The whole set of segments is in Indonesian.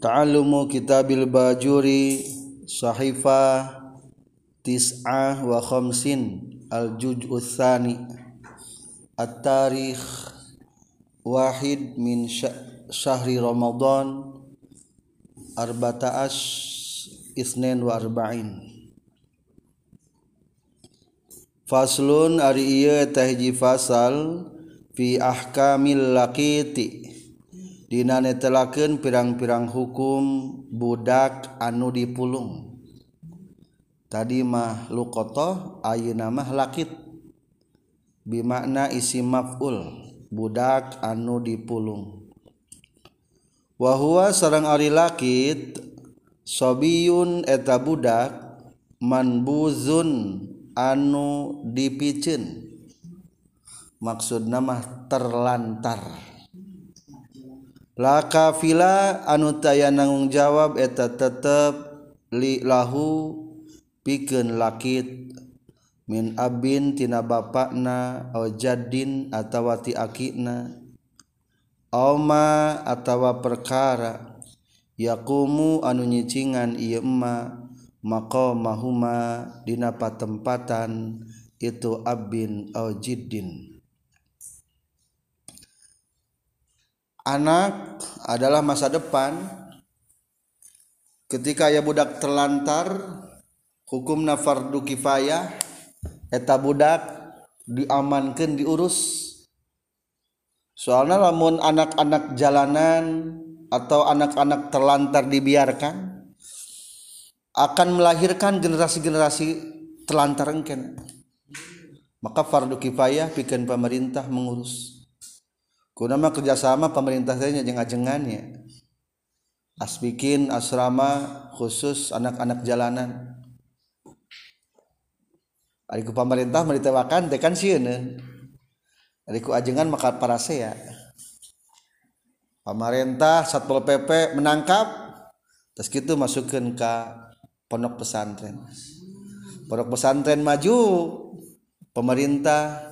ta'allumu kitabil bajuri sahifa tis'ah wa khamsin. Al juz'u tsani at-tarikh wahid min syahri ramadan arba'ata isnin wa arba'in. Faslun ari ieu teh hiji fasal fi ahkamil laqiti dinanetelaken pirang-pirang hukum budak anu dipulung. Tadi mah luqata ayeuna mah lakit. Bimakna isi maf'ul budak anu dipulung. Wa huwa sareng ari lakit sobiyun eta budak manbuzun anu dipiceun. Maksudna mah terlantar. lakafila anu taya nanggung jawab eta tetep lahu piken lakit. Min abin tina bapakna au jadin atawa ti akina. Oma atawa perkara. Yakumu anu nyicingan ieu emma maka mahuma dina patempatan itu abin au jiddin. Anak adalah masa depan. Ketika ya budak terlantar hukum fardu kifayah. Eta budak diamankan diurus. Soalnya lamun anak-anak jalanan atau anak-anak terlantar dibiarkan akan melahirkan generasi-generasi terlantar engken. Maka fardu kifayah bikin pemerintah mengurus Kunama kerjasama pemerintah saya jeung ajengannya. As bikin asrama khusus anak-anak jalanan. Ari ku pemerintah meritewakan teh kan sieun. Ari ku ajengan maka para saya. Pemerintah Satpol PP menangkap terus gitu masukkan ke pondok pesantren. Pondok pesantren maju, pemerintah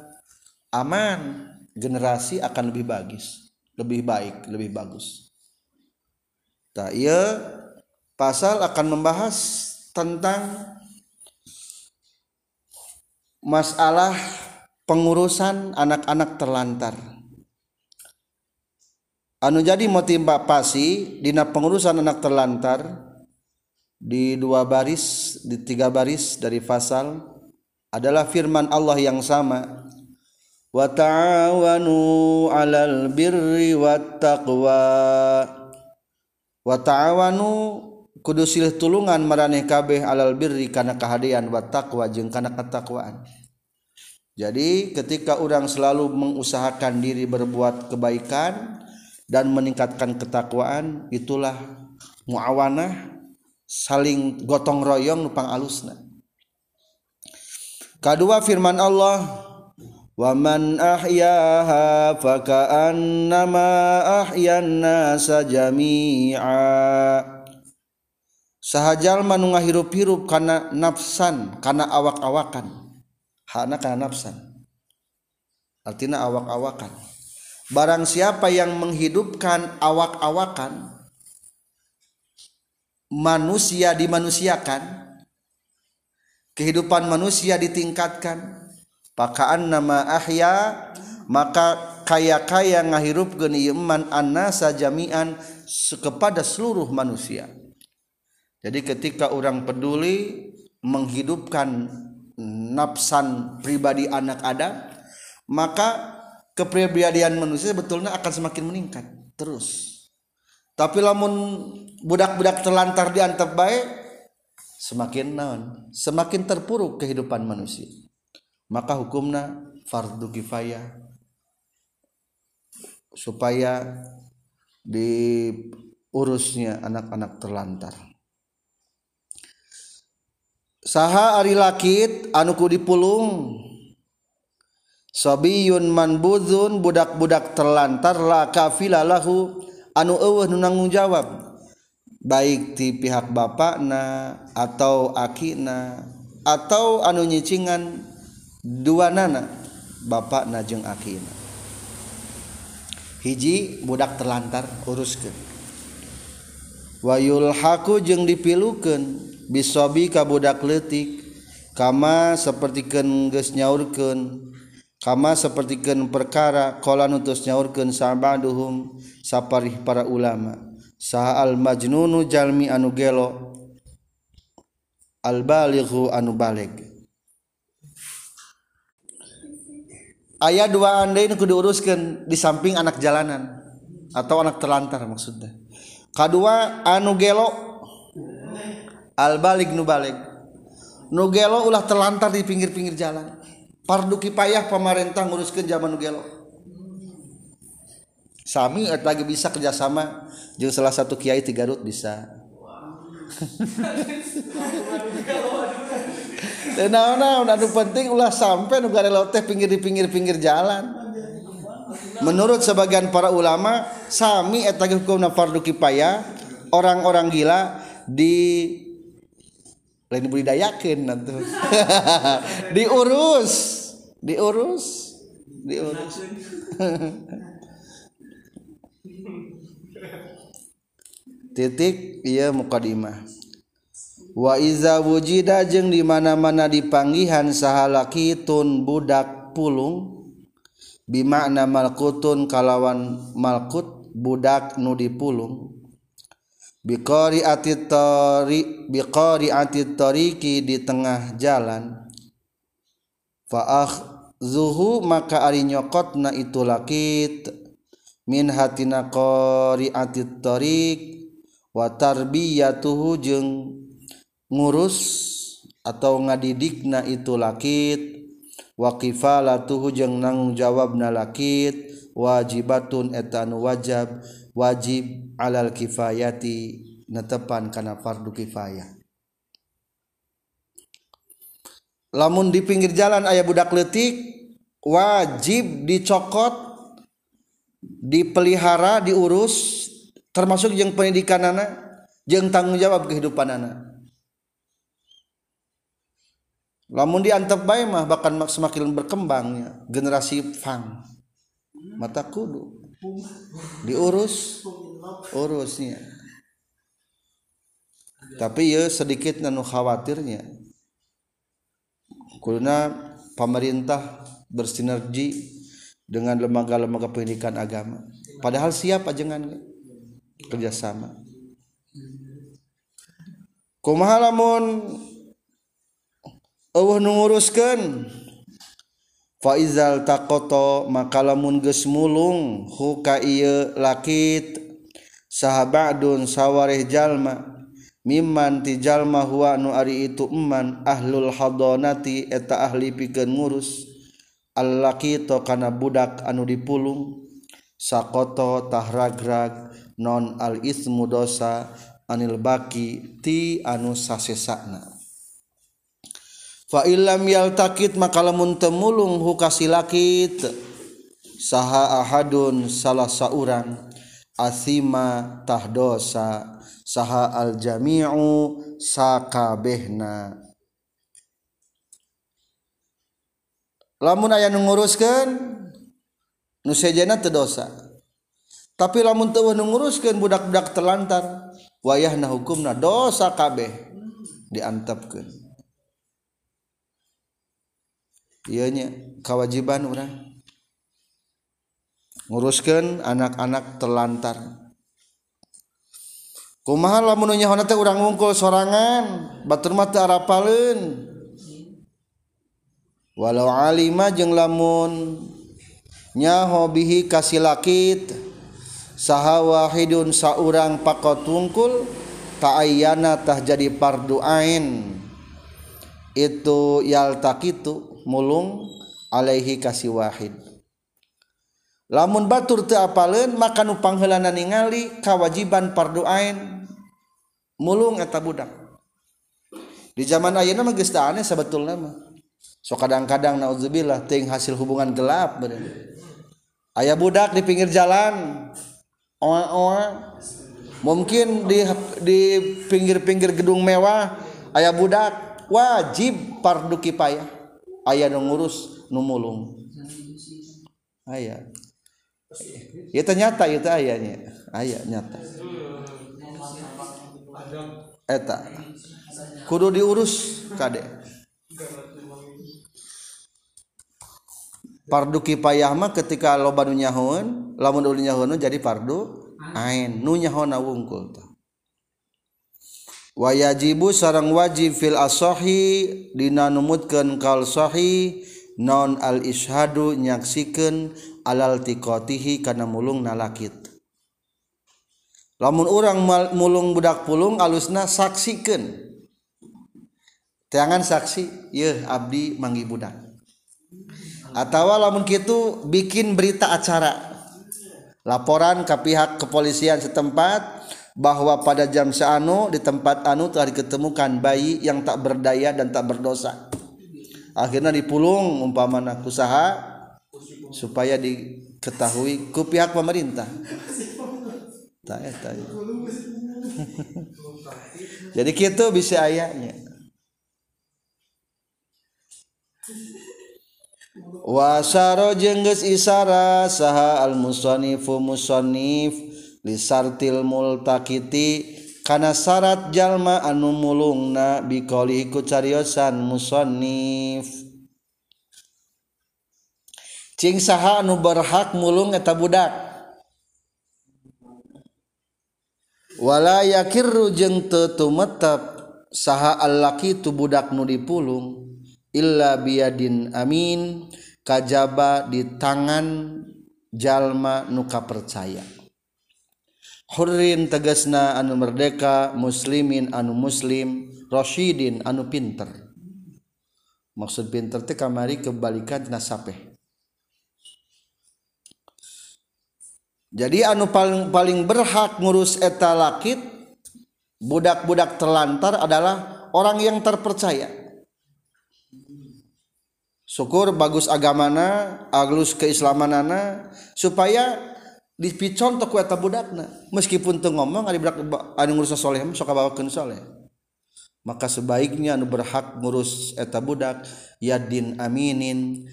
aman, generasi akan lebih bagus lebih baik lebih bagus. Tak iya pasal akan membahas tentang masalah pengurusan anak-anak terlantar. Anu jadi motivasi dina pengurusan anak terlantar di dua baris di tiga baris dari fasal adalah firman Allah yang sama wa ta'awanu 'alal birri wat taqwa wa ta'awanu kudu silih tulungan maraneh kabeh 'alal birri kana kahadian wat taqwa jeung kana ketakwaan. Jadi ketika orang selalu mengusahakan diri berbuat kebaikan dan meningkatkan ketakwaan itulah muawanah saling gotong royong nupang alusna kedua firman Allah Waman ahyaha faka'annama ahyan nasa jami'a Sahajal manu ngahirup-hirup kana nafsan kana awak-awakan. Hana kana nafsan. Artinya awak-awakan. Barang siapa yang menghidupkan awak-awakan manusia dimanusiakan kehidupan manusia ditingkatkan pakaan nama ahya maka kaya-kaya ngahirup geni iman anasa jami'an kepada seluruh manusia. Jadi ketika orang peduli menghidupkan nafsan pribadi anak Adam maka kepribadian manusia betulnya akan semakin meningkat terus. Tapi lamun budak-budak terlantar diantep baik semakin naon? Semakin terpuruk kehidupan manusia maka hukumna fardu kifayah. Supaya diurusnya anak-anak terlantar. Saha ari lakit anuku dipulung. Sabiyun manbudun budak-budak terlantar la kafila lahu. Anu eueuh nanggung jawab. Baik di pihak bapakna atau akina atau anu nyicingan dua nana Bapak najeng Akina hiji budak terlantar uruskan wayul haku jeung dipilukan bisobi kabudak letik kama sepertikan geus nyaurkeun kama sepertikan perkara kola nutus nyaurkeun sabaduhum saparih para ulama. Saha al majnunu jalmi anu gelo al balighu anu baleg ayah dua andai nu diuruskan di samping anak jalanan atau anak terlantar maksudnya. Kedua anu gelo al balik nu balik nu gelo ulah terlantar di pinggir-pinggir jalan. Parduki payah pemerintah nguruskan zaman nu gelo. Sami lagi bisa kerjasama jeung salah satu kiai di Garut bisa. nah, nah, nah, penting ulah sampai nu garelo teh pinggir di pinggir-pinggir jalan. Menurut sebagian para ulama sami eta hukumna fardu kifayah orang-orang gila di lain budidayakeun nanti diurus diurus diurus. Titik iya mukadimah Waiza wujida jeung dimana-mana dipanggihan sahalakitun budak pulung bimakna malkutun kalawan malkut budak nu dipulung. Biqari atitori biqari atitoriki di tengah jalan. Faakh zuhu maka ari nyokotna itu lakit. Min hatina qari atitoriq wa tarbiyatuhu jeung ngurus atau ngadidikna itu lakit waqifalatuhu jeung nanggung jawab na lakit wajibatun etan wajab wajib alal kifayati netepan kana fardu kifayah. Lamun di pinggir jalan ayah budak letik wajib dicokot dipelihara diurus termasuk yang pendidikan anak yang tanggung jawab kehidupan anak lamun diantep bae mah bahkan semakin berkembangnya generasi fang. Mata kudu. Diurus. Urusnya tapi ya sedikit nanu khawatirnya. Karena pemerintah bersinergi dengan lembaga-lembaga pendidikan agama. Padahal siap ajengan kerjasama. Kumaha lamun Allah nunguruskan faizal takoto maka lamun geus mulung huka ieu lakit. Sahabadun sawareh jalma mimman ti jalma huwa nu ari itu eman ahlul hadonati eta ahli pikeun ngurus. Allakito kana budak anu dipulung. Sakoto tahragrag non al ismu dosa anil baki ti anu sasesakna. falam yal takit maka lamun temulung hukasilakit saha ahadun salah saurang asima tahdosa saha al jami'u sakabehna. Lamun aya nu nguruskeun nu sejana teu dosa. Tapi lamun teu nguruskeun budak-budak terlantar wayahna hukumna dosa kabeh diantepkeun. ianya kewajiban orang nguruskan anak-anak terlantar. Kumaha lamun nyaho teh urang ngungkul sorangan batur mah teu arapaleun. Walau alima jeung lamun nyaho bihi kasilakit saha wahidun saurang pakot tungkul ta'ayyana tah jadi pardu ain. Itu yaltakitu mulung Alaihi kasih Wahid. Lamun Batur teapalen maka nupanghelanan ningali kewajiban pardoain mulung eta budak. Di zaman ayana mah geus aneh sabetulna mah. So kadang-kadang naudzubillah ting hasil hubungan gelap bener. Aya budak di pinggir jalan oa-oa mungkin di di pinggir-pinggir gedung mewah aya budak wajib parduki payah aya ngurus numulung. Aya ya ternyata itu ayahnya. Ayah nyata. Eta. Kudu diurus kade. Fardu kifayah mah ketika loba nu nyahun lamun ulu nyahun jadi fardu ain. Nu nyahona wungkul wayajibu sarang wajib fil asohi dina numutkeun kal sohi non al ishadu nyaksikeun alal tiqatihi kana mulung nalakit. Lamun orang mulung budak pulung alusna saksikeun. Teangan saksi ya abdi manggi budak. Atau lamun kitu bikin berita acara. Laporan ke pihak kepolisian setempat bahwa pada jam seanu di tempat anu telah diketemukan bayi yang tak berdaya dan tak berdosa. Akhirnya dipulung umpamana usaha supaya diketahui ku pihak pemerintah. Tak eta jadi gitu bisa ayahnya. Wasaro jengges isara saha al musanifu musonif lisartil multakiti karena syarat jalma anu mulungna bikoli ku cariosan musonif cing saha anu berhak mulung eta budak. Wala yakirru jeung teu tumetep saha allaki tu budak nu dipulung illa biadin amin kajaba di tangan jalma nu kapercaya. Hurrin tegasna anu merdeka muslimin anu muslim Roshidin anu pinter. Maksud pinter teh kamari kebalikan tina sapeh. Jadi anu paling paling berhak ngurus eta lakit budak-budak terlantar adalah orang yang terpercaya. Syukur bagus agamana aglus keislamanana supaya dipicontok ku eta budakna. Meskipun teu ngomong ari budak anu ngurus soleh sok bawakeun soleh. Maka sebaiknya anu berhak ngurus eta budak yadin aminin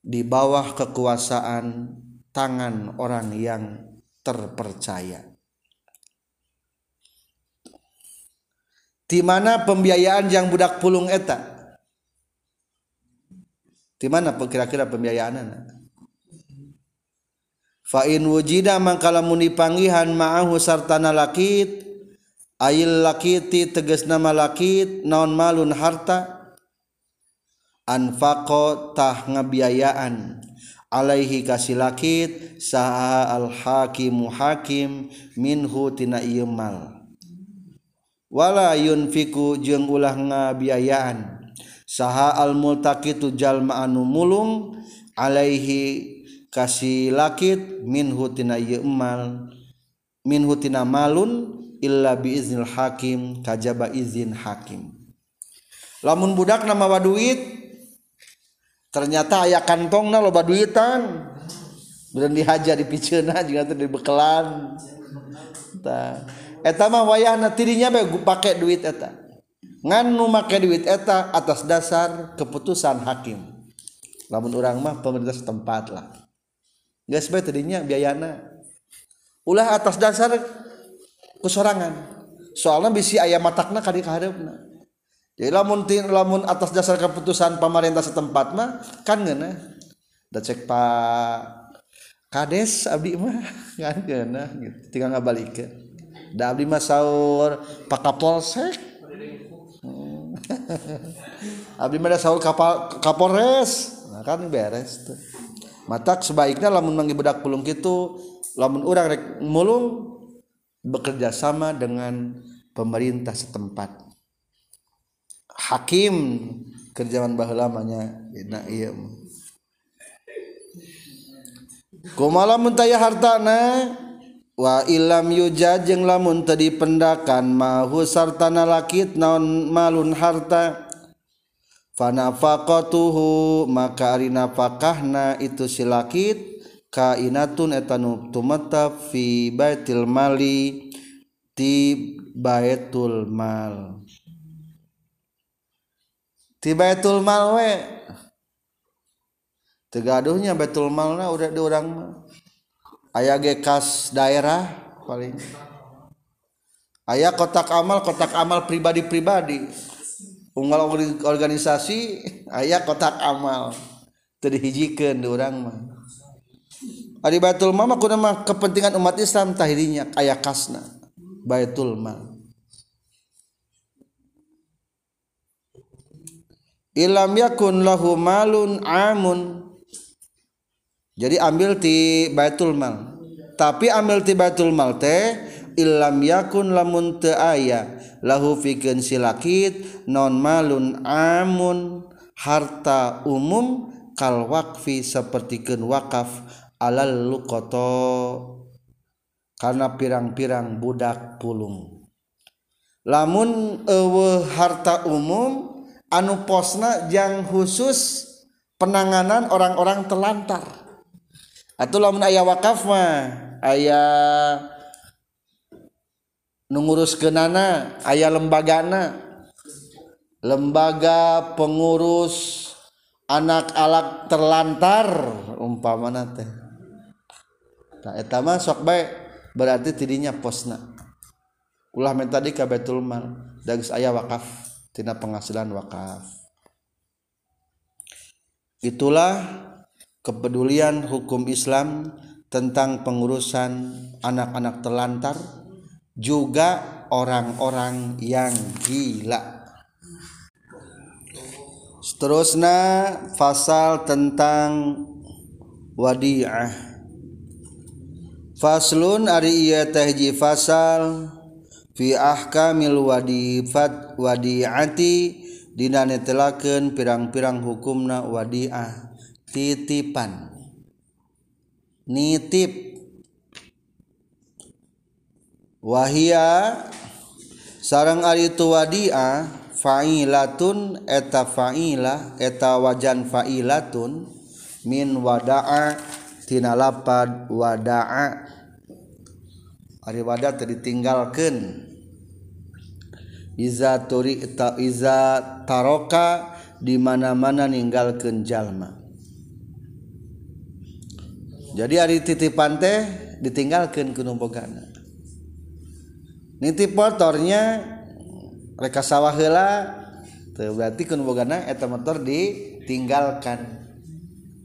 di bawah kekuasaan tangan orang yang terpercaya. Di mana pembiayaan yang budak pulung eta? Di mana kira-kira pembiayaan fain wujida mangkala muni panggihan ma'ahu sartana lakit ayil lakiti teges nama lakit naon malun harta? Anfaqo tah ngabiayaan. Alaihi kasih lakit saha al hakimu hakim minhu tina ieu mal. Wala yunfiku jeung ulah ngabiayaan. Saha al multaqitu jalma anu mulung alaihi kasih lakit minhutina yemal minhutina malun illa biiznil hakim kajaba izin hakim. Lamun budak nama waduit ternyata ayah kantongna loba duitan dan dihajar di picena juga tuh di bekelan. Eta eta mah wayahna tirinya bae pakai duit eta. Ngan nu make duit eta atas dasar keputusan hakim. Lamun orang mah pemerintah setempat lah. Geus bae tadinya biayana. Ulah atas dasar kesorangan. Soalnya bisi ayam matakna kadi kahareupna jadi lamun lamun atas dasar keputusan pemerintah setempat mah kan geuna da cek Pak Kades abdi mah kan geuna gitu. Tinggal ngabalikeun da abdi mah saur Pak Kapolsek. Hmm. abdi mah da saur kapal Kapolres. Nah kan beres tuh mata sebaiknya lamun manggil budak pulung gitu lamun orang rek mulung bekerja sama dengan pemerintah setempat. Hakim kerjaan bahelamanya nah iya kumala muntaya hartana? Wa ilam yuja jeung lamun tadi pendakan mahu sartana lakit naon malun harta fanafakotuhu maka ari nafakahna itu silakit kainatun etanu tumetap fi baitil mali di baitul mal. Di baitul mal we. Tegaduhnya baitul malna udah di orang ayah gekas daerah paling. Ayah kotak amal kotak amal pribadi-pribadi. unggal organisasi ayah kotak amal. Terhijikan di orang mah. Ari Baitul Mal mah mah kepentingan umat Islam tahirinya kaya kasna Baitul Mal. Ilam yakun lahu malun amun. Jadi ambil ti Baitul Mal. Tapi ambil ti Baitul Mal teh ilam yakun lamun teu aya lahu fikeun silakit non malun amun harta umum kal wakfi sapertikeun wakaf alal luqata karena pirang-pirang budak pulung. Lamun eueuh harta umum anu posna jang khusus penanganan orang-orang telantar. Atau lamun ayah wakaf mah ayah nungurus genana ayah lembagana. Lembaga pengurus anak-anak terlantar umpamana teh. Nah eta mah sok bae berarti tidinya posna. Ulah men tadi ka Baitul Mal dagus aya wakaf tina penghasilan wakaf. Itulah kepedulian hukum Islam tentang pengurusan anak-anak terlantar juga orang-orang yang gila. Seterusnya pasal tentang wadi'ah. Faslun ari iya tahji fasal fi ahkamil wadifat wadiati dina netelakeun pirang-pirang hukumna wadiah. Titipan. Nitip wahia sarang ari tu wadia fa'ilatun eta fa'ila eta wajan fa'ilatun min wada'a tina lapad wada'a. Ari wada tadi tinggalkeun iza turi ta, iza taroka di mana-mana ninggalkeun jalma. Jadi ari titipan teh ditinggalkeun kuno bogana nitip motornya reka sawah hela berarti kun bogana eta motor ditinggalkan.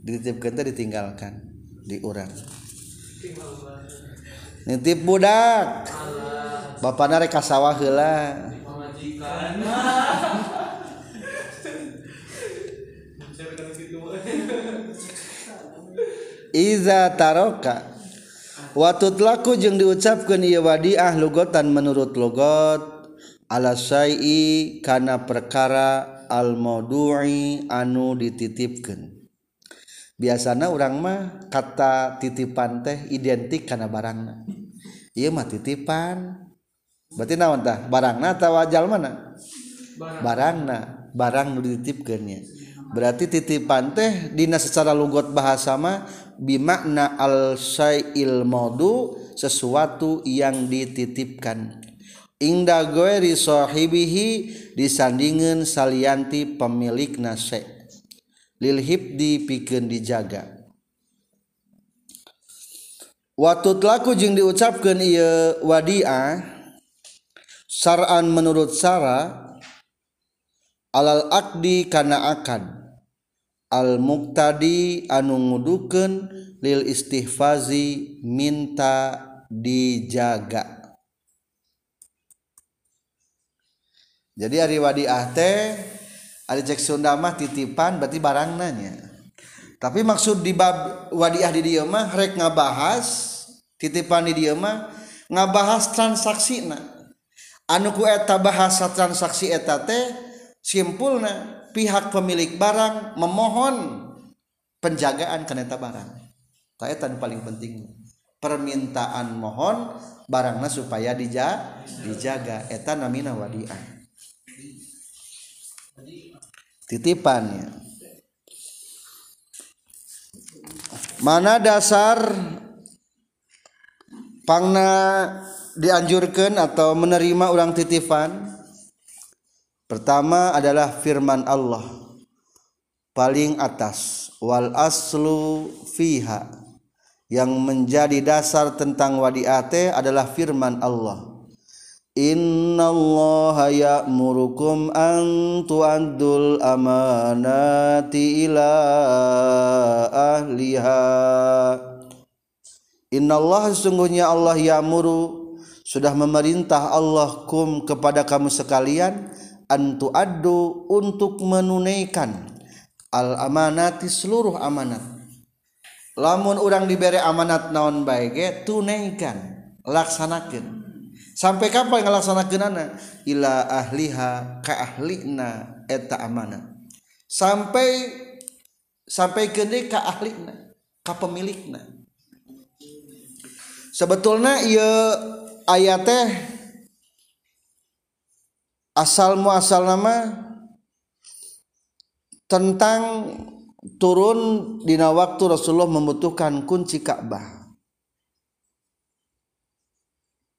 Dititipkan teh ditinggalkan di urang nitip budak. Bapakna reka sawah heula. Iza taroka. watut laku jeung diucapkan ia wadiah lugotan menurut logot alasai kana perkara almodui anu dititipkan biasanya orang mah kata titipan teh identik karena barangna. Iya mah titipan. Berarti naon tah? Barangna atau wajal mana? Barangna. Barang nu dititipkeunnya berarti titipan teh dina secara lugot bahasa mah bimakna al-syai'il maudu sesuatu yang dititipkan. Inda goeri sahibihi disandingin salianti pemilik nase lil hibdi pikeun dijaga. Watut laku jeung diucapkan ia wadi'ah syar'an menurut syara alal akdi kana akad. al-muqtadi anu ngudukeun lil istihfazi minta dijaga. Jadi ari wadiah teh ari cek Sunda mah titipan berarti barang nanya tapi maksud di bab wadiah di dieu mah rek ngabahas titipan di dieu mah ngabahas transaksi na anu ku eta bahasa transaksi eta teh simpulna. Pihak pemilik barang memohon penjagaan keneta barang. Tak eta paling penting. Permintaan mohon barangnya supaya dija, dijaga. Eta namina wadiah. Titipannya mana dasar pangna dianjurkan atau menerima orang titipan pertama adalah firman Allah. Paling atas. Wal aslu fiha. Yang menjadi dasar tentang wadiate adalah firman Allah. Innallaha ya'murukum an tu'addul amanati ila ahliha. Innallaha sesungguhnya Allah ya'muru. Sudah memerintah Allah kum kepada kamu sekalian antu addu untuk menunaikan al amanati seluruh amanat. Lamun orang diberi amanat naon baik tunaikan laksanakan sampai kapan ngelaksanakan anak ila ahliha ka ahlina eta amanat. Sampai sampai kene ka ahlina ka pemilikna. Sebetulnya iya ayat teh asal muasal nama tentang turun dina waktu Rasulullah membutuhkan kunci Ka'bah.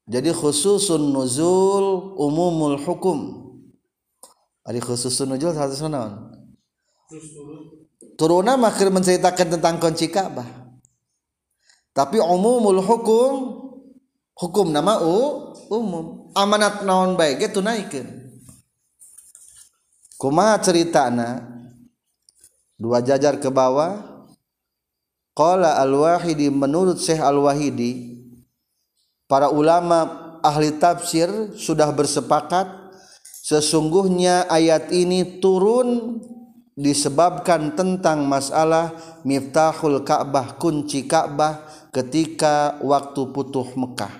Jadi khususun nuzul umumul hukum. Ari khususun nuzul satu naon turuna makir menceritakan tentang kunci Ka'bah. Tapi umumul hukum hukum nama u umum. Amanat naon baik itu naikkan kumaha ceritana dua jajar ke bawah Qala al-Wahidi menurut Syekh al-Wahidi para ulama ahli tafsir sudah bersepakat sesungguhnya ayat ini turun disebabkan tentang masalah miftahul Ka'bah kunci Ka'bah ketika waktu putuh Mekah.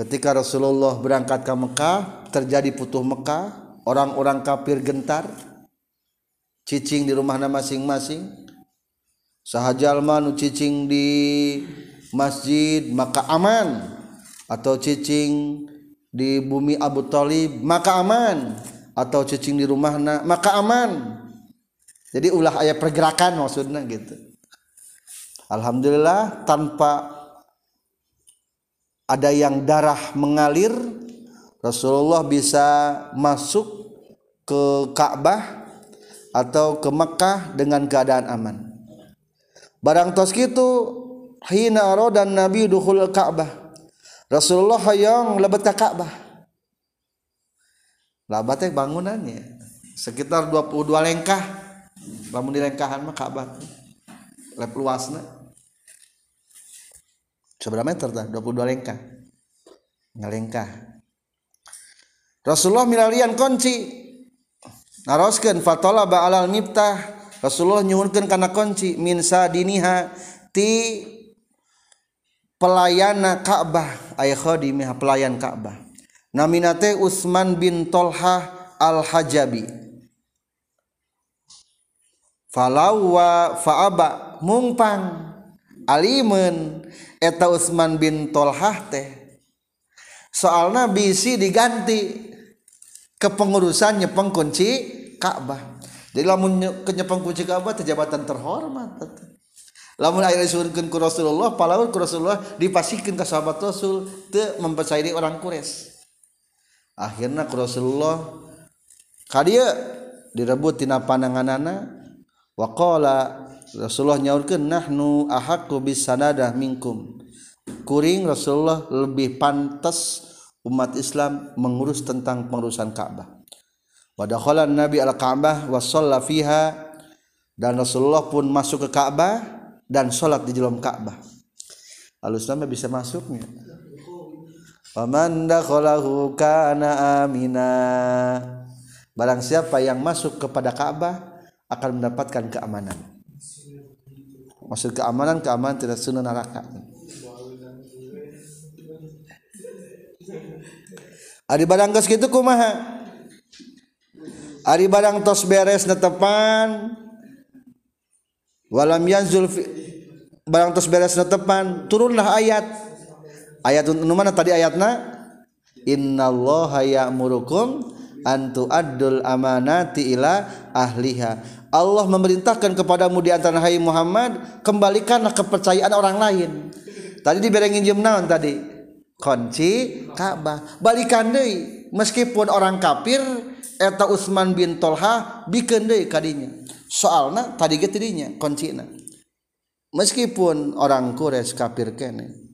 Ketika Rasulullah berangkat ke Mekah terjadi putuh Mekah orang-orang kafir gentar cicing di rumahnya masing-masing. Sahajal manu cicing di masjid maka aman. Atau cicing di bumi Abu Talib maka aman. Atau cicing di rumahna maka aman. Jadi ulah ayat pergerakan maksudnya gitu. Alhamdulillah tanpa ada yang darah mengalir Rasulullah bisa masuk ke Ka'bah atau ke Mekah dengan keadaan aman barang tos gitu hina dan Nabi dukhul Ka'bah. Rasulullah hayang lebet ka Ka'bah. Labat teh bangunannya sekitar 22 lengkah. Lamun di lengkahan mah Ka'bah. Lep luasna. Seberapa meter tah? 22 lengkah. Ngalengkah. Rasulullah milalian kunci. naroskeun fatola ba'alal miftah Rasulullah nyuhunkeun kana kunci min sadiniha ti pelayana Ka'bah. Ay khadimiha pelayan Ka'bah. Namina teh Utsman bin Tolhah Al-Hajabi. Falawa faaba mungpang. Alimun eta Utsman bin Tolhah teh. Soalna bisi diganti. kepengurusan nyepeng kunci Ka'bah. Jadi lamun kenyepeng kunci Ka'bah jabatan terhormat. Lamun ayeuna disueurkeun ku Rasulullah palawan ku Rasulullah dipasikeun ka sahabat Rasul teu mempercayai orang Quraisy. Akhirnya ku Rasulullah kadieu direbut tina pandanganana waqala Rasulullah nyaurkeun nahnu ahaqqu bisanadah minkum. Kuring Rasulullah lebih pantas umat Islam mengurus tentang pengurusan Ka'bah wa dakhala Nabi al-Ka'bah wa fiha dan Rasulullah pun masuk ke Ka'bah dan sholat di dalam Ka'bah halus nama bisa masuknya Faman dakhalahu kana amina Barang siapa yang masuk kepada Ka'bah akan mendapatkan keamanan. Maksud keamanan keamanan tidak sunnah neraka. Ari barang geus kitu kumaha? Ari barang tos beres netepan walam yanzul barang terus beres tepan. Turunlah ayat. Ayat nu mana tadi ayatna? Innallaha ya'murukum antu adul amanati ila ahliha. Allah memerintahkan kepadamu di antara hai Muhammad kembalikanlah kepercayaan orang lain. Tadi diberi nginjem naon tadi kunci Ka'bah. Balikan deui meskipun orang kafir eta Utsman bin Tolha bikeun deui kadinya soalna tadi ge tidinya kuncina meskipun orang Quraisy kafir kene.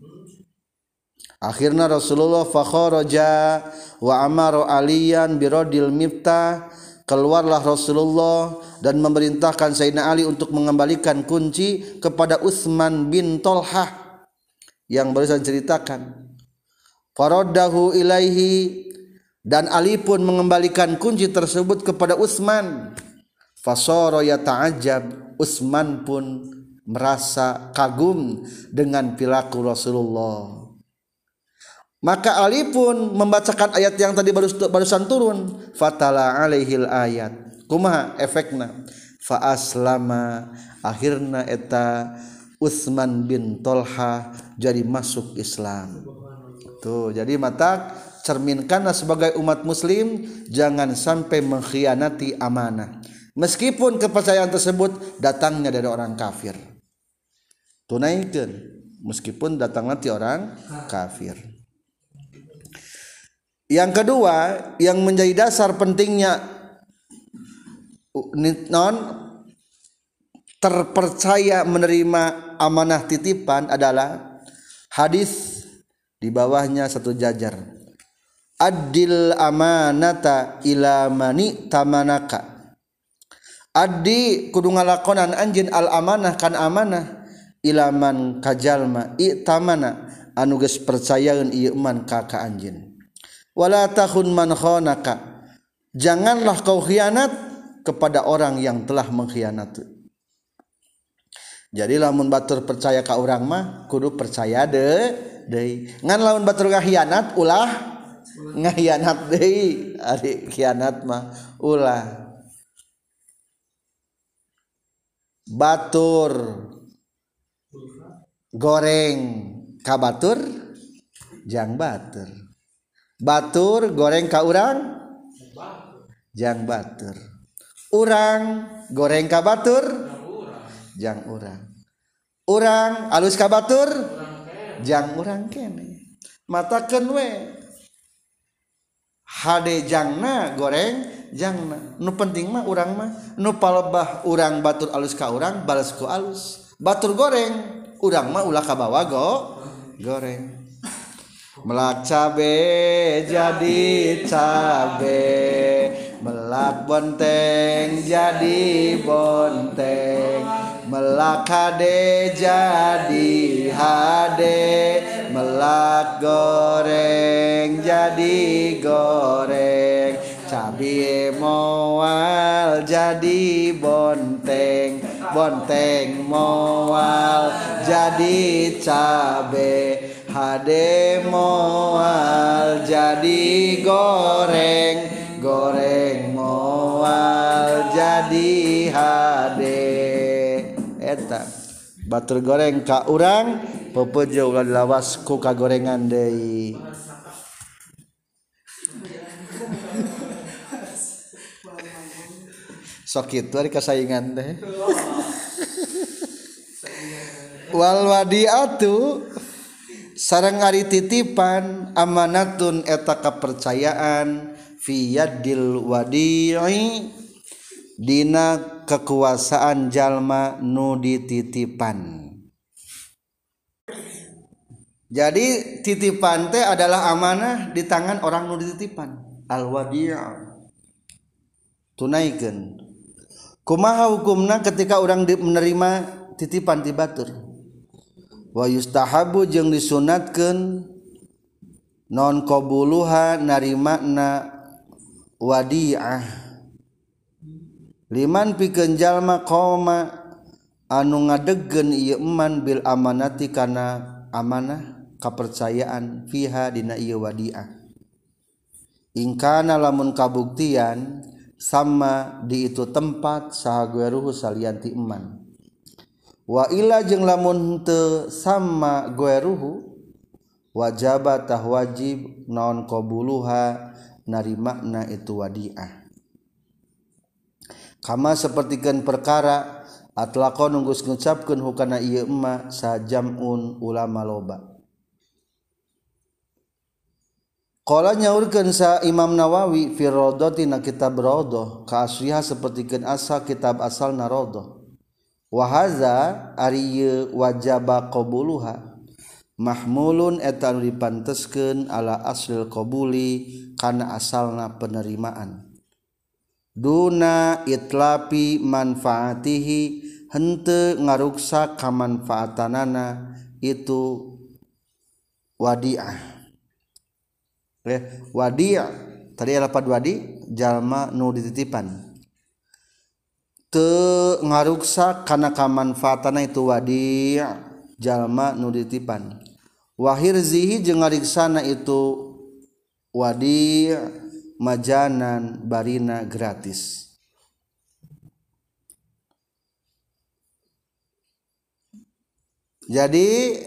Akhirnya Rasulullah fakharaja wa amara aliyan birodil miftah. Keluarlah Rasulullah dan memerintahkan Sayyidina Ali untuk mengembalikan kunci kepada Utsman bin Tolhah yang barusan ceritakan faraddahu ilaihi. Dan Ali pun mengembalikan kunci tersebut kepada Utsman fasara yata'ajjab. Utsman pun merasa kagum dengan perilaku Rasulullah. Maka Ali pun membacakan ayat yang tadi baru barusan turun. Fatala alaihil ayat. Kumaha efekna fa aslama akhirna eta Utsman bin Tolha jadi masuk Islam tuh jadi mata cerminkanlah sebagai umat muslim jangan sampai mengkhianati amanah. Meskipun kepercayaan tersebut datangnya dari orang kafir. Tunaikan meskipun datangnya dari orang kafir. Yang kedua yang menjadi dasar pentingnya non terpercaya menerima amanah titipan adalah hadis di bawahnya satu jajar. Adil amanata ilamani tamanaka. Adi kudu ngalakonan anjin al amanah kan amanah. Ilaman kajalma i tamana. Anu geus percayaeun ieu man ka ka anjin wala tahun man khonaka. Janganlah kau khianat kepada orang yang telah mengkhianati. Jadi lamun batur percaya ke orang mah kudu percaya de deui. Ngan lamun batur khianat ulah ngahianat deui. Ari khianat mah ulah. Batur goreng kabatur jang batur. Batur goreng ka urang jang batur. Urang goreng ka batur jang urang. Orang alus kabatur? Jang urang kene. Mata we. Hade jangna goreng jangna. Nu penting mah urang mah. Nu palebah urang batur alus ka urang balas ku alus. Batur goreng urang mah ulah kabawa go goreng. Melak cabe jadi cabe. Melak bonteng jadi bonteng. Melak hade jadi hade melak goreng jadi goreng. Cabe moal jadi bonteng bonteng moal jadi cabe. Hade moal jadi goreng goreng moal jadi hade batur goreng ka urang pepejo ulah lawas ku gorengan deui. Sok kitu ari kasaingan teh. Wal wadiatu sarang ari titipan amanatun eta kepercayaan fiyadil wadi'i. Dina kekuasaan jalma nu dititipan. Jadi titipan teh adalah amanah di tangan orang nu dititipan. Al wadi' tunaikan. Kumaha hukumna ketika orang menerima titipan di batur? Yustahabu jeung disunatkan non qbuluha nari makna wadiah liman pikenjallma qoma anu ngadegen iman Bil amanati kana amanah kepercayaan fiha dina ieu wadiah. Ingkana lamun kabuktian sama di itu tempat sahagueruhu salianti iman wa ila jeung lamun teu sama gueruhu wajabatah wajib naon qabuluha nari makna itu wadiah. Kama sepertikan perkara atlaqo nunggus ngucapkeun hukana ieu emma sajamun ulama loba. Qala nyaurkeun sa Imam Nawawi fi Rawdati na kitab Rawdah ka asliha sapertikeun asa kitab asal Rawdah wahaza ari wajaba qabuluha mahmulun etan dipanteskeun ala aslil qabuli kana asalna penerimaan Duna itlapi manfaatihi hente ngaruksa kamanfaatanana itu wadiah. Eh, wadiah tadi lapad wadi jalma nu dititipan. Te ngaruksa karena kamanfaatana itu wadiah jalma nu dititipan. Wahir zihi jeung ngariksana itu wadiah. Majanan barina gratis. Jadi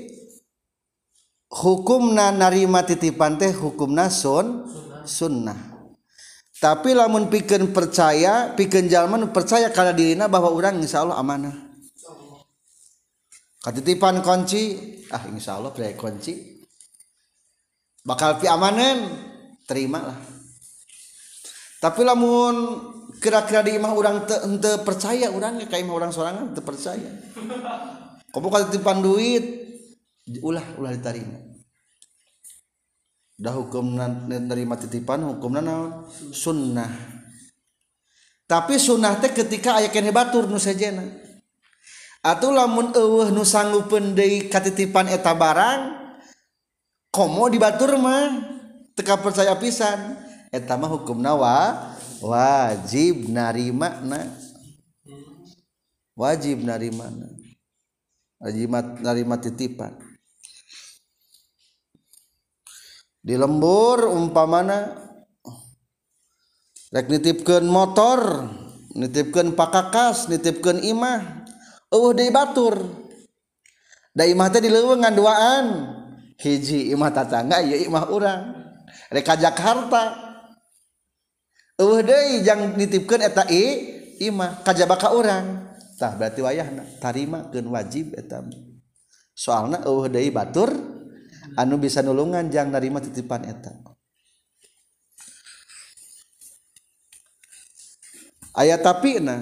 hukumna narima titipan teh hukum nasun sunnah. Tapi lamun piken percaya piken jalman percaya karena dirina bahwa orang insya Allah amanah. Katitipan kunci ah insya Allah kunci. Bakal pi amanan terima lah tapi lamun kira-kira di imah orang te, te percaya orangnya kayak imah orang sorangan te percaya. Kamu kalau titipan duit ulah ulah diterima dah hukum nerima titipan hukum naon? Sunnah. Tapi sunnah teh ketika aya kene batur nu sejena. Atau lamun eueuh nu sanggupeun deui katitipan eta barang komo dibatur mah teka percaya pisan. etama hukum nawa wajib narima na wajib narima na wajib narima titipan. Di lembur umpamana rek nitipkan motor nitipkan pakakas nitipkan imah uh di batur. Da imah teh di leuweungan duaan. Hiji imah tatangga ieu imah urang. Rek ka Jakarta eueuh deui jang nitipkeun eta i imah kajaba ka urang. Tah berarti wayahna tarimakeun wajib eta. Soalna eueuh deui batur anu bisa nulungan jang narima titipan eta. Aya tapi na.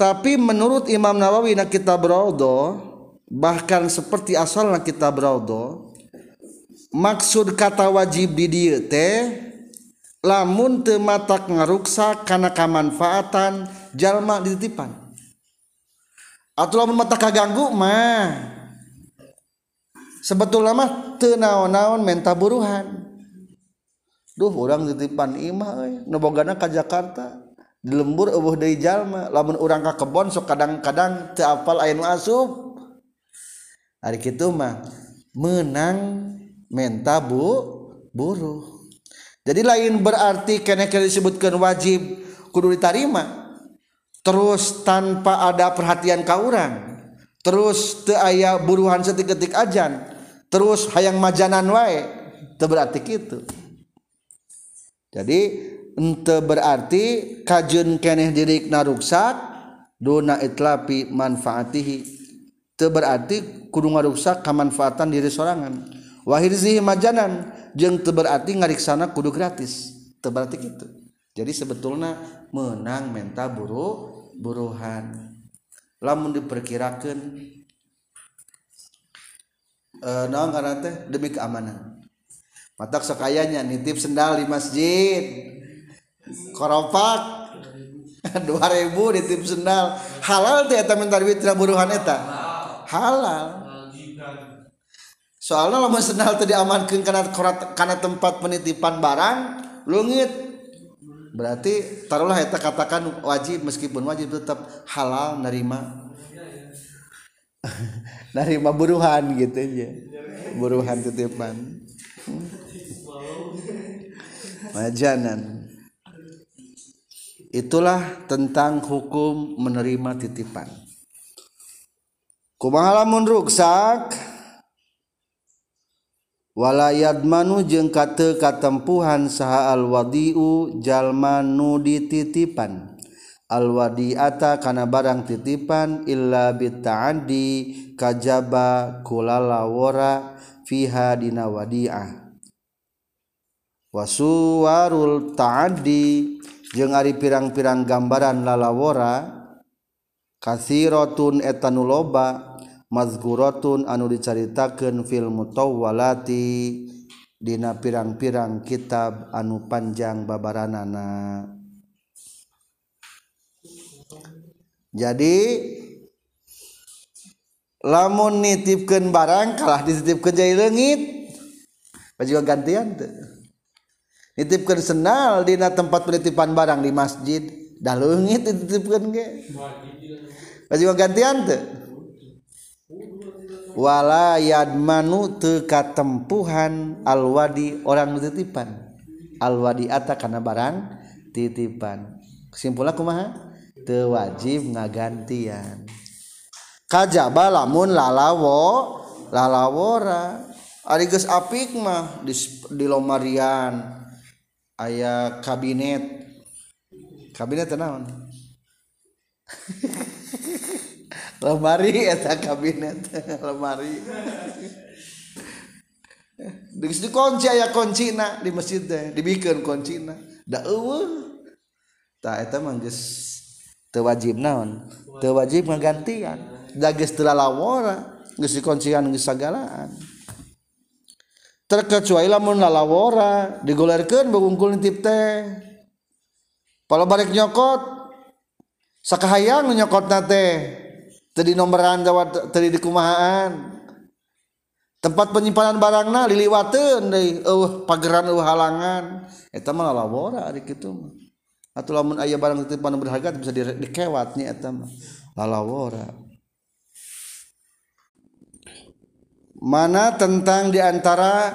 Tapi menurut Imam Nawawi na kitab Raudhah bahkan seperti asalna kitab Raudhah maksud kata wajib di dieu teh lamun teu matak ngaruksa kana kamanfaatan jalma dititipan. Atau lamun mata kaganggu mah sebetulnya mah teu naon-naon menta buruhan. Duh orang titipan imah euy nu bogana ka Jakarta. Di lembur eueuh deui jalma lamun urang ka kebon sok kadang-kadang teu apal aya nu asup. Ari kitu mah menang menta bu buruh. Jadi lain berarti kene disebutkan wajib kudu diterima terus tanpa ada perhatian kauran terus te aya buruhan setik-ketik ajan. Terus hayang majanan wae. Itu berarti gitu jadi ente berarti kajun keneh dirik naruksak dona itlapi manfaatihi. Itu berarti kudu ngaruksak kamanfaatan diri sorangan wahirzihi majanan. Jeung teu berarti ngariksana kudu gratis. Teu berarti gitu. Jadi sebetulnya menang menta buru buruhan. Lamun diperkirakan eh, naon karena teh? Demi keamanan. Matak sekayanya nitip sendal di masjid. Koropak dua ribu nitip sendal. Halal teh eta minta duit buruhan eta? Halal soalnya lama sendal tadi amankan karena karena tempat penitipan barang lungit. Berarti taruhlah kita katakan wajib meskipun wajib tetap halal nerima nerima buruhan gitu aja. Buruhan titipan. Majanan. Itulah tentang hukum menerima titipan. Kumaha lamun ruksak walayat manu jeung kate katempuhan saha alwadiu jalma nu dititipan. Alwadiata kana barang titipan illa bita'adi kajaba kulalawora fiha dina wadi'ah. Wasuwarul ta'adi jeung ari pirang-pirang gambaran lalawora kasirotun etanuloba mazguratun anu dicaritakeun fil mutawwalati dina pirang-pirang kitab anu panjang babaranana. Jadi lamun nitipkeun barang kalah dititipkeun jadi leungit. Baju gantian tuh nitipkeun sendal dina tempat penitipan barang di masjid dah leungit dititipkeun ge. Baju gantian tuh wala yadmanu teka tempuhan alwadi orang titipan. Alwadi ata karena barang titipan. Kesimpulan kumaha? Teu wajib ngagantian. Kajaba lamun lalawo lalawora ari geus apik mah di, di lomarian. Aya kabinet. Kabinet naon? lemari eta kabinet. Lemari. Di situ kunci aya kuncina di masjid teh dibikin kuncina. Da eueuh. Tah eta mah geus teu wajib naon? Teu wajib ngagantian da geus teu lalawora geus dikuncian geus sagalaan terkecuali lamun lalawora digolerkeun bagungkul nitip teh. Pala balik nyokot sakahayang nyokotna teh. Tadi nomoran jawab tadi di kumahaan. Tempat penyimpanan barangna liliwateun deui eueuh pageran eueuh halangan. Eta mah lalawora ari kitu mah. Atuh lamun aya barang titipan berharga bisa dikewat nya lalawora. Mana tentang di antara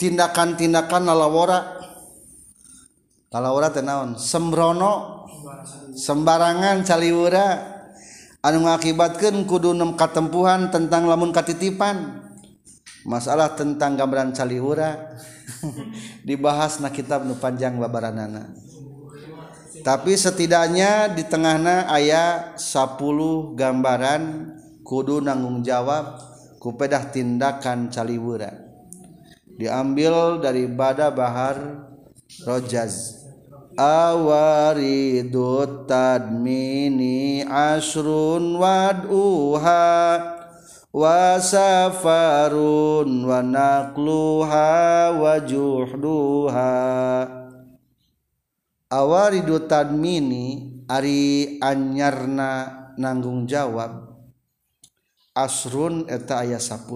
tindakan-tindakan lalawora? Teh naon? Sembrono sembarangan caliwura anu mengakibatkan kudu nem katempuhan tentang lamun katitipan. Masalah tentang gambaran caliwura dibahas na kitab nu panjang babaranana tapi setidaknya di tengahna ayat 10 gambaran kudu nanggung jawab kupedah tindakan caliwura diambil dari bada bahar rojaz. Awaridut tadmini asrun wad'uha wasafarun wa naqluha wa juhduha. Awaridu tadmini ari anyarna nanggung jawab asrun eta ayat 10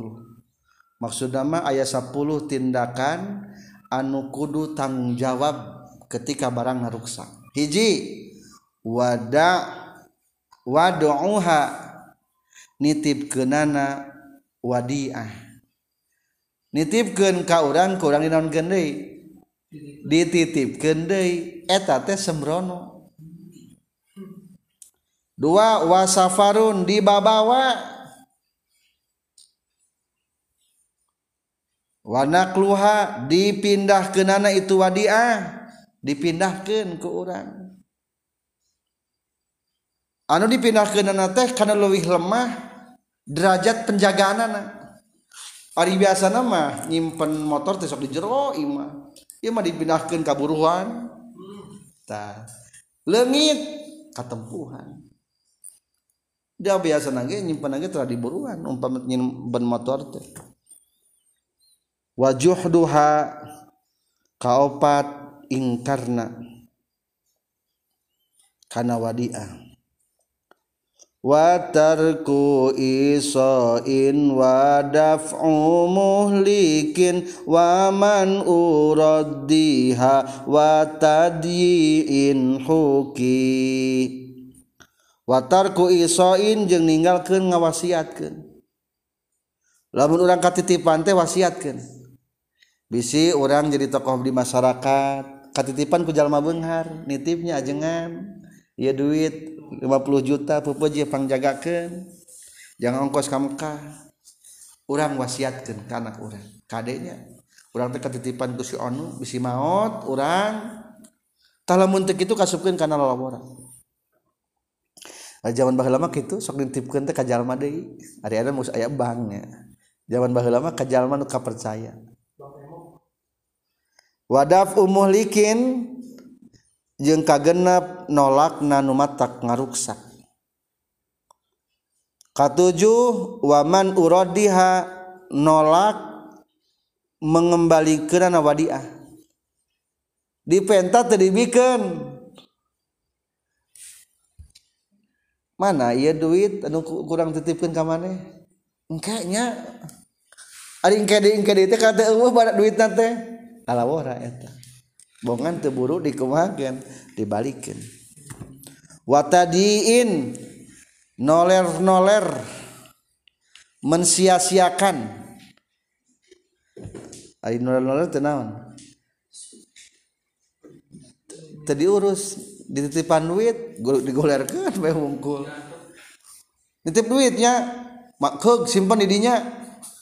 maksud nama ayat 10 tindakan anu kudu tanggung jawab ketika barang naruksa. Hiji wada waduha nitip kenana wadiah. Nitipkan ka orang ke orang dinaon gendai dititip gendai eta teh sembrono. Dua wasafarun di babawa wana dipindah kenana itu wadiah. dipindahkan ke orang anu dipindahkan teh karena lebih lemah derajat penjagaan anak hari biasa nama nyimpen motor besok di jero imah imah dipindahkan kaburuan ta. Lengit katempuhan dia biasa nangge nyimpen nangge telah diburuan umpama nyimpen motor teh. Wajuh duha kaopat ingkarna kana wadiah watarku isoin wadaf'u muhlikin waman uraddiha watadyiin huki. Watarku isoin jeung ninggalkeun ngawasiatkeun. Lamun urang katitipan teh wasiatkeun. Bisi orang jadi tokoh di masyarakat katitipan ku jalma benghar nitipnya ajengan. Ya duit 50 juta pupuji pangjagakeun. Jangan ongkos ka Mekah. Urang wasiatkeun ka anak urang. Kadenya urang teh katitipan ku si Onu bisi maot urang. Talamun teu kitu kasupkeun kana lalawara zaman baheula mah kitu sok nitipkeun teh ka jalma deui. Ari ada mus aya banknya zaman baheula mah ka jalma nu kapercaya wadaf umuhlikin jeung kagenep nolak nanumatak ngaruksak. Katujuh waman urodiha nolak mengembalikan wadiah. Dipenta terdibikan mana iya duit anu kurang titipkan ke mana engkanya ada engke di engke di teh kata eueuh barat duit teh. Alawora eta. Bongan teu buru dikumahakeun, dibalikeun. Watadiin noler-noler mensia-siakan. Ari noler-noler teu naon? Teu dititipan duit digolerkeun bae wungkul nitip duitnya makhug simpan di dinya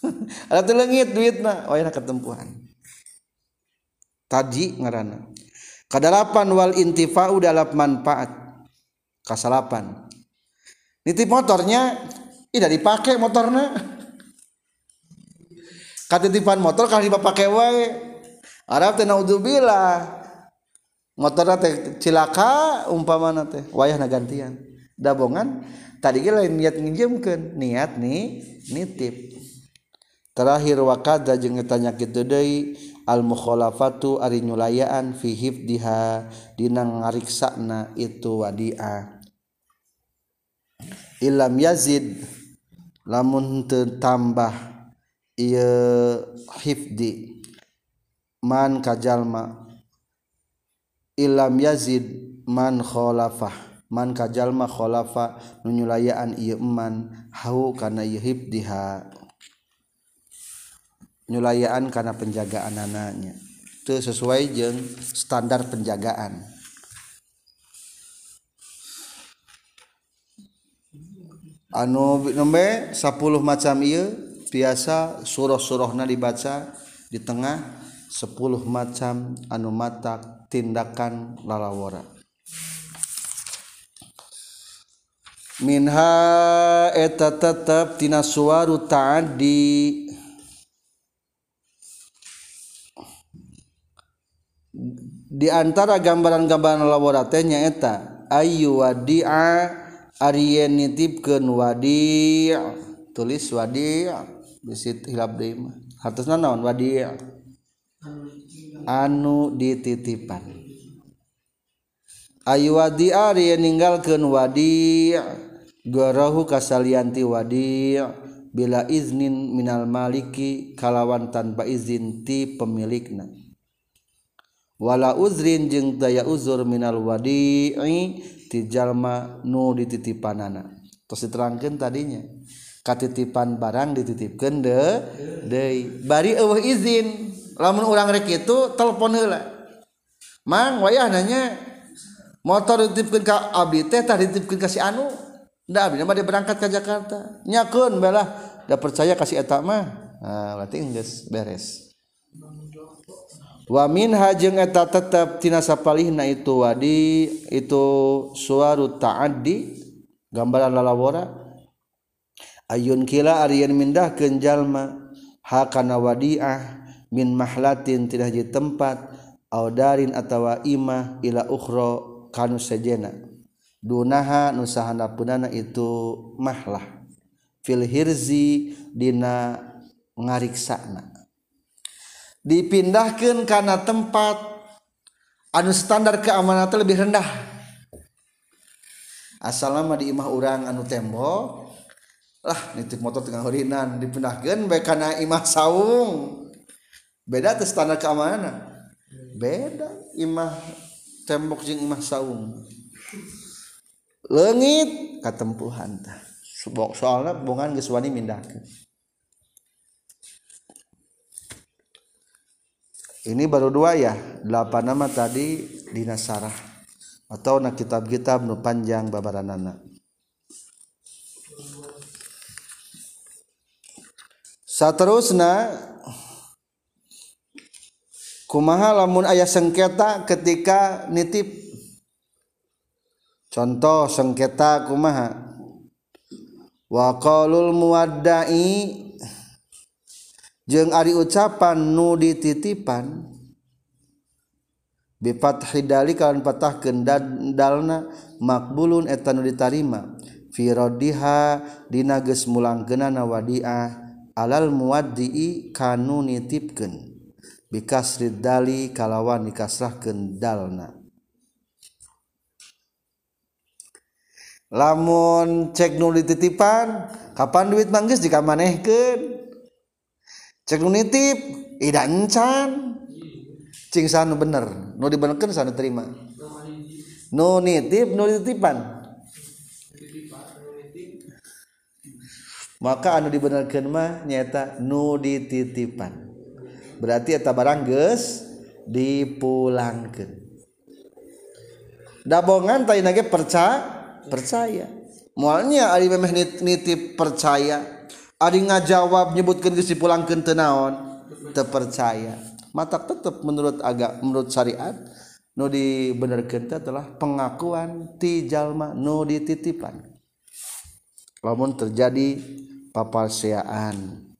ada teu leungit duitna. Oh ya ketempuhan tadi ngaranna kadalapan wal intifa'u dalam manfaat. Kasalapan. Nitip motornya tidak dipakai motornya katitipan motor kalau dipakai wae. Arab teh naudzubillah. Motor teh cilaka umpama teh wayah gantian. Dabongan tadi ge lain niat nginjemkeun. Niat nih nitip. Terakhir wakada jeung tanya kitu deui al-mukholafatu ari nyulayaan fi hifdiha dina ngariksana itu wadi'a. Ilam yazid lamun tambah ieu hifdi man kajalma. Ilam yazid man kholafah man kajalma kholafa nunyulayaan ieu eman hau kana ieu hibdiha nyulayaan kana penjagaan anaknya. Itu sesuai jeung standar penjagaan. Anu nembe 10 macam iya biasa surah-surahna dibaca di tengah 10 macam anu mata tindakan lalawara. Minha eta tetap tina suwaru ta'addi di antara gambaran-gambaran lalawara teh nyaeta ayu wadi'a Aryen nitipkeun wadi tulis wadi bisit hilap deui mah. Hartosna naon wadi anu dititipan. Ayu wadi ari ninggalkeun wadi garahu kasalianti wadi bila iznin minal maliki kalawan tanpa izin ti pemilikna wala uzrin jeung daya uzur minal wadi'i tijalma nu dititipanana. Terus diterangkan tadinya. Katitipan barang dititipkan de deui. Bari eueuh izin. Lamun urang rek itu telepon heula. Mang wayah nanya motor dititipkeun ka abdi teh tah dititipkeun ka si anu? Da abdi mah dia berangkat ke Jakarta. Nyakeun balah da percaya kasih eta mah. Nah, berarti geus beres. wamin hajeng eta tetap tina sapalihna itu wadi itu suaru ta'addi gambaran lalawora ayun kila arian mindah kenjalma hakana wadiah min mahlatin tidak di tempat audarin atawa imah ila ukhra kanu sejena. Dunaha nusahana punana itu mahlah. Fil hirzi dina ngariksana. dipindahkan karena tempat. Anu standar keamanan lebih rendah. Asal lama di imah orang anu tembok. Lah nitip motor tengah horinan. Dipindahkan baik karena imah saung. Beda tuh standar keamanan beda imah tembok jeung imah saung. Lengit katempuhan tah soalnya bungan geus wani ini baru dua ya. Delapan nama tadi di Nasarah atau nak kitab-kitab nu panjang babaranana saterusna kumaha lamun ayah sengketa ketika nitip? Contoh sengketa kumaha? Wa muwaddai jeung ari ucapan nu dititipan bifat hidali kalian patah kendalna makbulun etan ditarima. Firodiha dina geus mulangkeunana wadiah alal muaddi kanu nitipkeun. Bikasrid dali kalawan dikasrahkeun dalna. Lamun cek nu dititipan kapan duit manggis jika manehkeun cek nu nitip ida encan cing sanu bener nu dibenerkeun sanu terima. Nu nitip nu dititipan. Maka anu dibenarkan mah nyata nu dititipan. Berarti eta barang geus dipulangkeun. Dabongan tadi nage percaya percaya. Mualnya ari memeh nitip percaya ari ngajawab nyebutkeun geus dipulangkeun teu naon? Teu percaya mata tetap menurut agak menurut syariat nu dibenerkeun teh adalah pengakuan ti jalma nu dititipan. Lamun terjadi papalseaan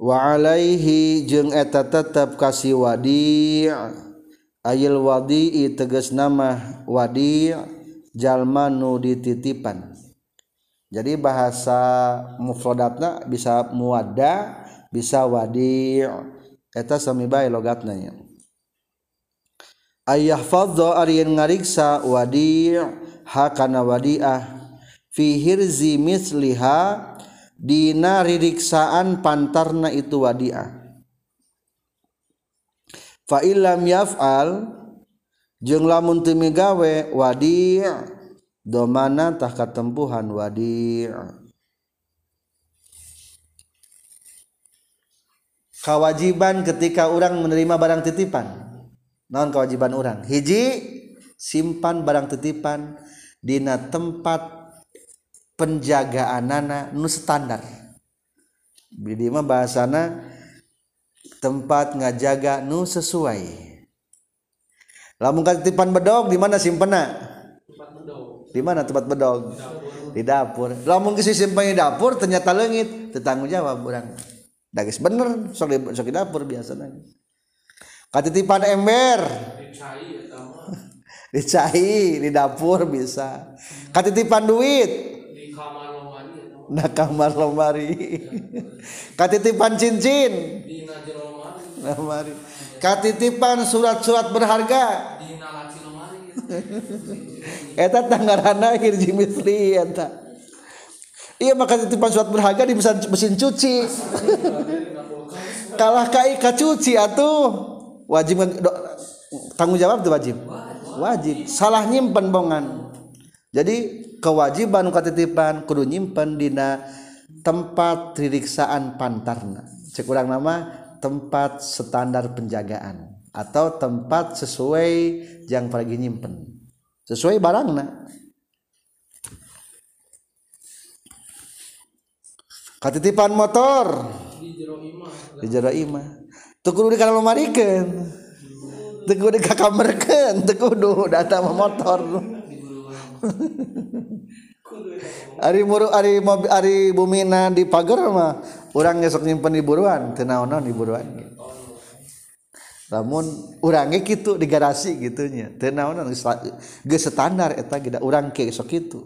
wa alaihi jeung eta tetep kasih wadi ayil wadi tegas nama wadi jalma nu dititipan. Jadi bahasa mufradatna bisa muwadda bisa wadi. Eta sami bae logatna nya ayah fadho ari ngariksa wadi hakana wadiah. Fi hirzi misliha dina ririksaan pantarna itu wadiah. Fa illam yaf'al jeung lamun teu migawe wadi' domana tah katempuhan wadi' kewajiban ketika orang menerima barang titipan. Non kewajiban orang hiji simpan barang titipan dina tempat penjagaan nana nu standar. Bidi mah bahasana tempat ngajaga nu sesuai lamun titipan bedog di mana simpena di mana tempat bedog? Di dapur. Lamun kisi simpan di dapur ternyata lengit. Tetanggung jawab orang. Dagis bener sok di, sok di dapur biasanya katitipan ember. Dicai di dapur bisa. Katitipan duit. Di kamar lemari nah kamar lemari. Katitipan cincin. Di lemari katitipan surat-surat berharga. Eta tanggarana hirji misli eta. Iya maka titipan surat berharga di mesin, mesin cuci. Kalah kai cuci atuh. Wajib do, tanggung jawab tuh wajib. Wajib. Salah nyimpen bongan. Jadi kewajiban katitipan kudu nyimpen dina tempat ririksaan pantarna. Cek urang nama tempat standar penjagaan atau tempat sesuai yang pergi nyimpen. Sesuai barangna. Katitipan motor. Di jero imah. Tuh kudu dikana lemarikan tuh kudu dikakamerkan tuh kudu data sama motor. Ari muru ari mobil ari bumina di pagar mah urang ngesok nyimpen di buruan teu naon di buruan lamun urangnya gitu di garasi gitunya naon geus standar eta geda urang ke sok kitu.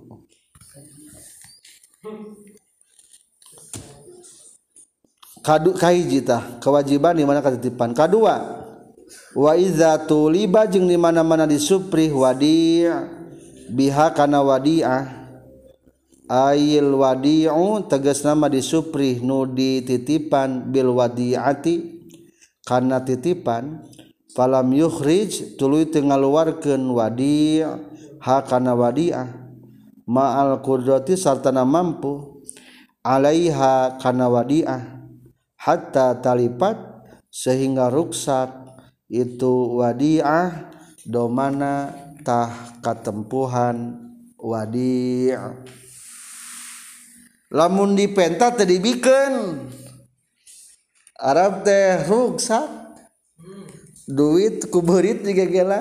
Kadu kahiji tah kewajiban di mana ketitipan kadua wa iza tuliba jeung di mana-mana disupri wadi biha kana wadi'ah Ail wadiu tegas nama disupri nu dititipan bil wadiati. Karena titipan falam yukhrij tuluy teu ngaluarkeun wadi ha kana wadiah ma'al qudrati sartana mampu alaiha kana wadiah hatta talipat sehingga ruksak itu wadiah domana tah katempuhan wadiah lamun dipenta teh dibikeun Arab teh ruksak duit ku beurit juga gela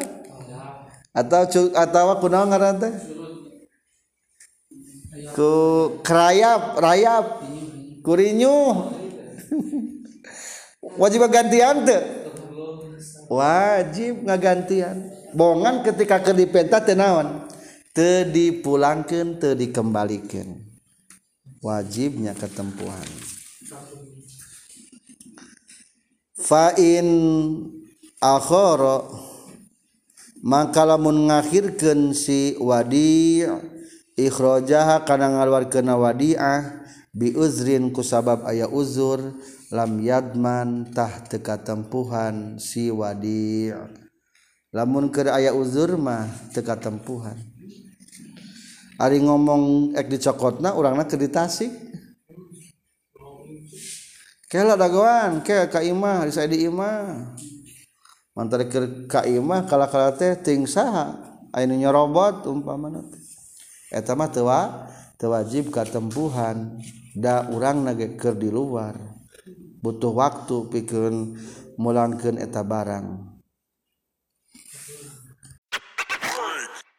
atau atau kunaon ngaran teh? Ku kerayap rayap. Kurinyuh wajib gantian tuh wajib ngagantian bongan ketika ke dipenta tenawan te dipulangkan te dikembalikan wajibnya ketempuhan. Fa'in akhara maka lamun si wadi ikhrajaha kana ngaluarkeun wadi'ah bi uzrin ku sabab aya uzur lam yadman tah teka tempuhan si wadi. Lamun keur aya uzur mah teka tempuhan Ari ngomong ek dicokotna urangna ke ditasik. Kela dagoan ke ka imah di saya di imah. Mantar ke ka imah kala kala teh ting saha anu nyerobot umpamana teh. Eta mah teu wajib katempuhan da urang nage keur di luar. Butuh waktu pikeun mulangkeun eta barang.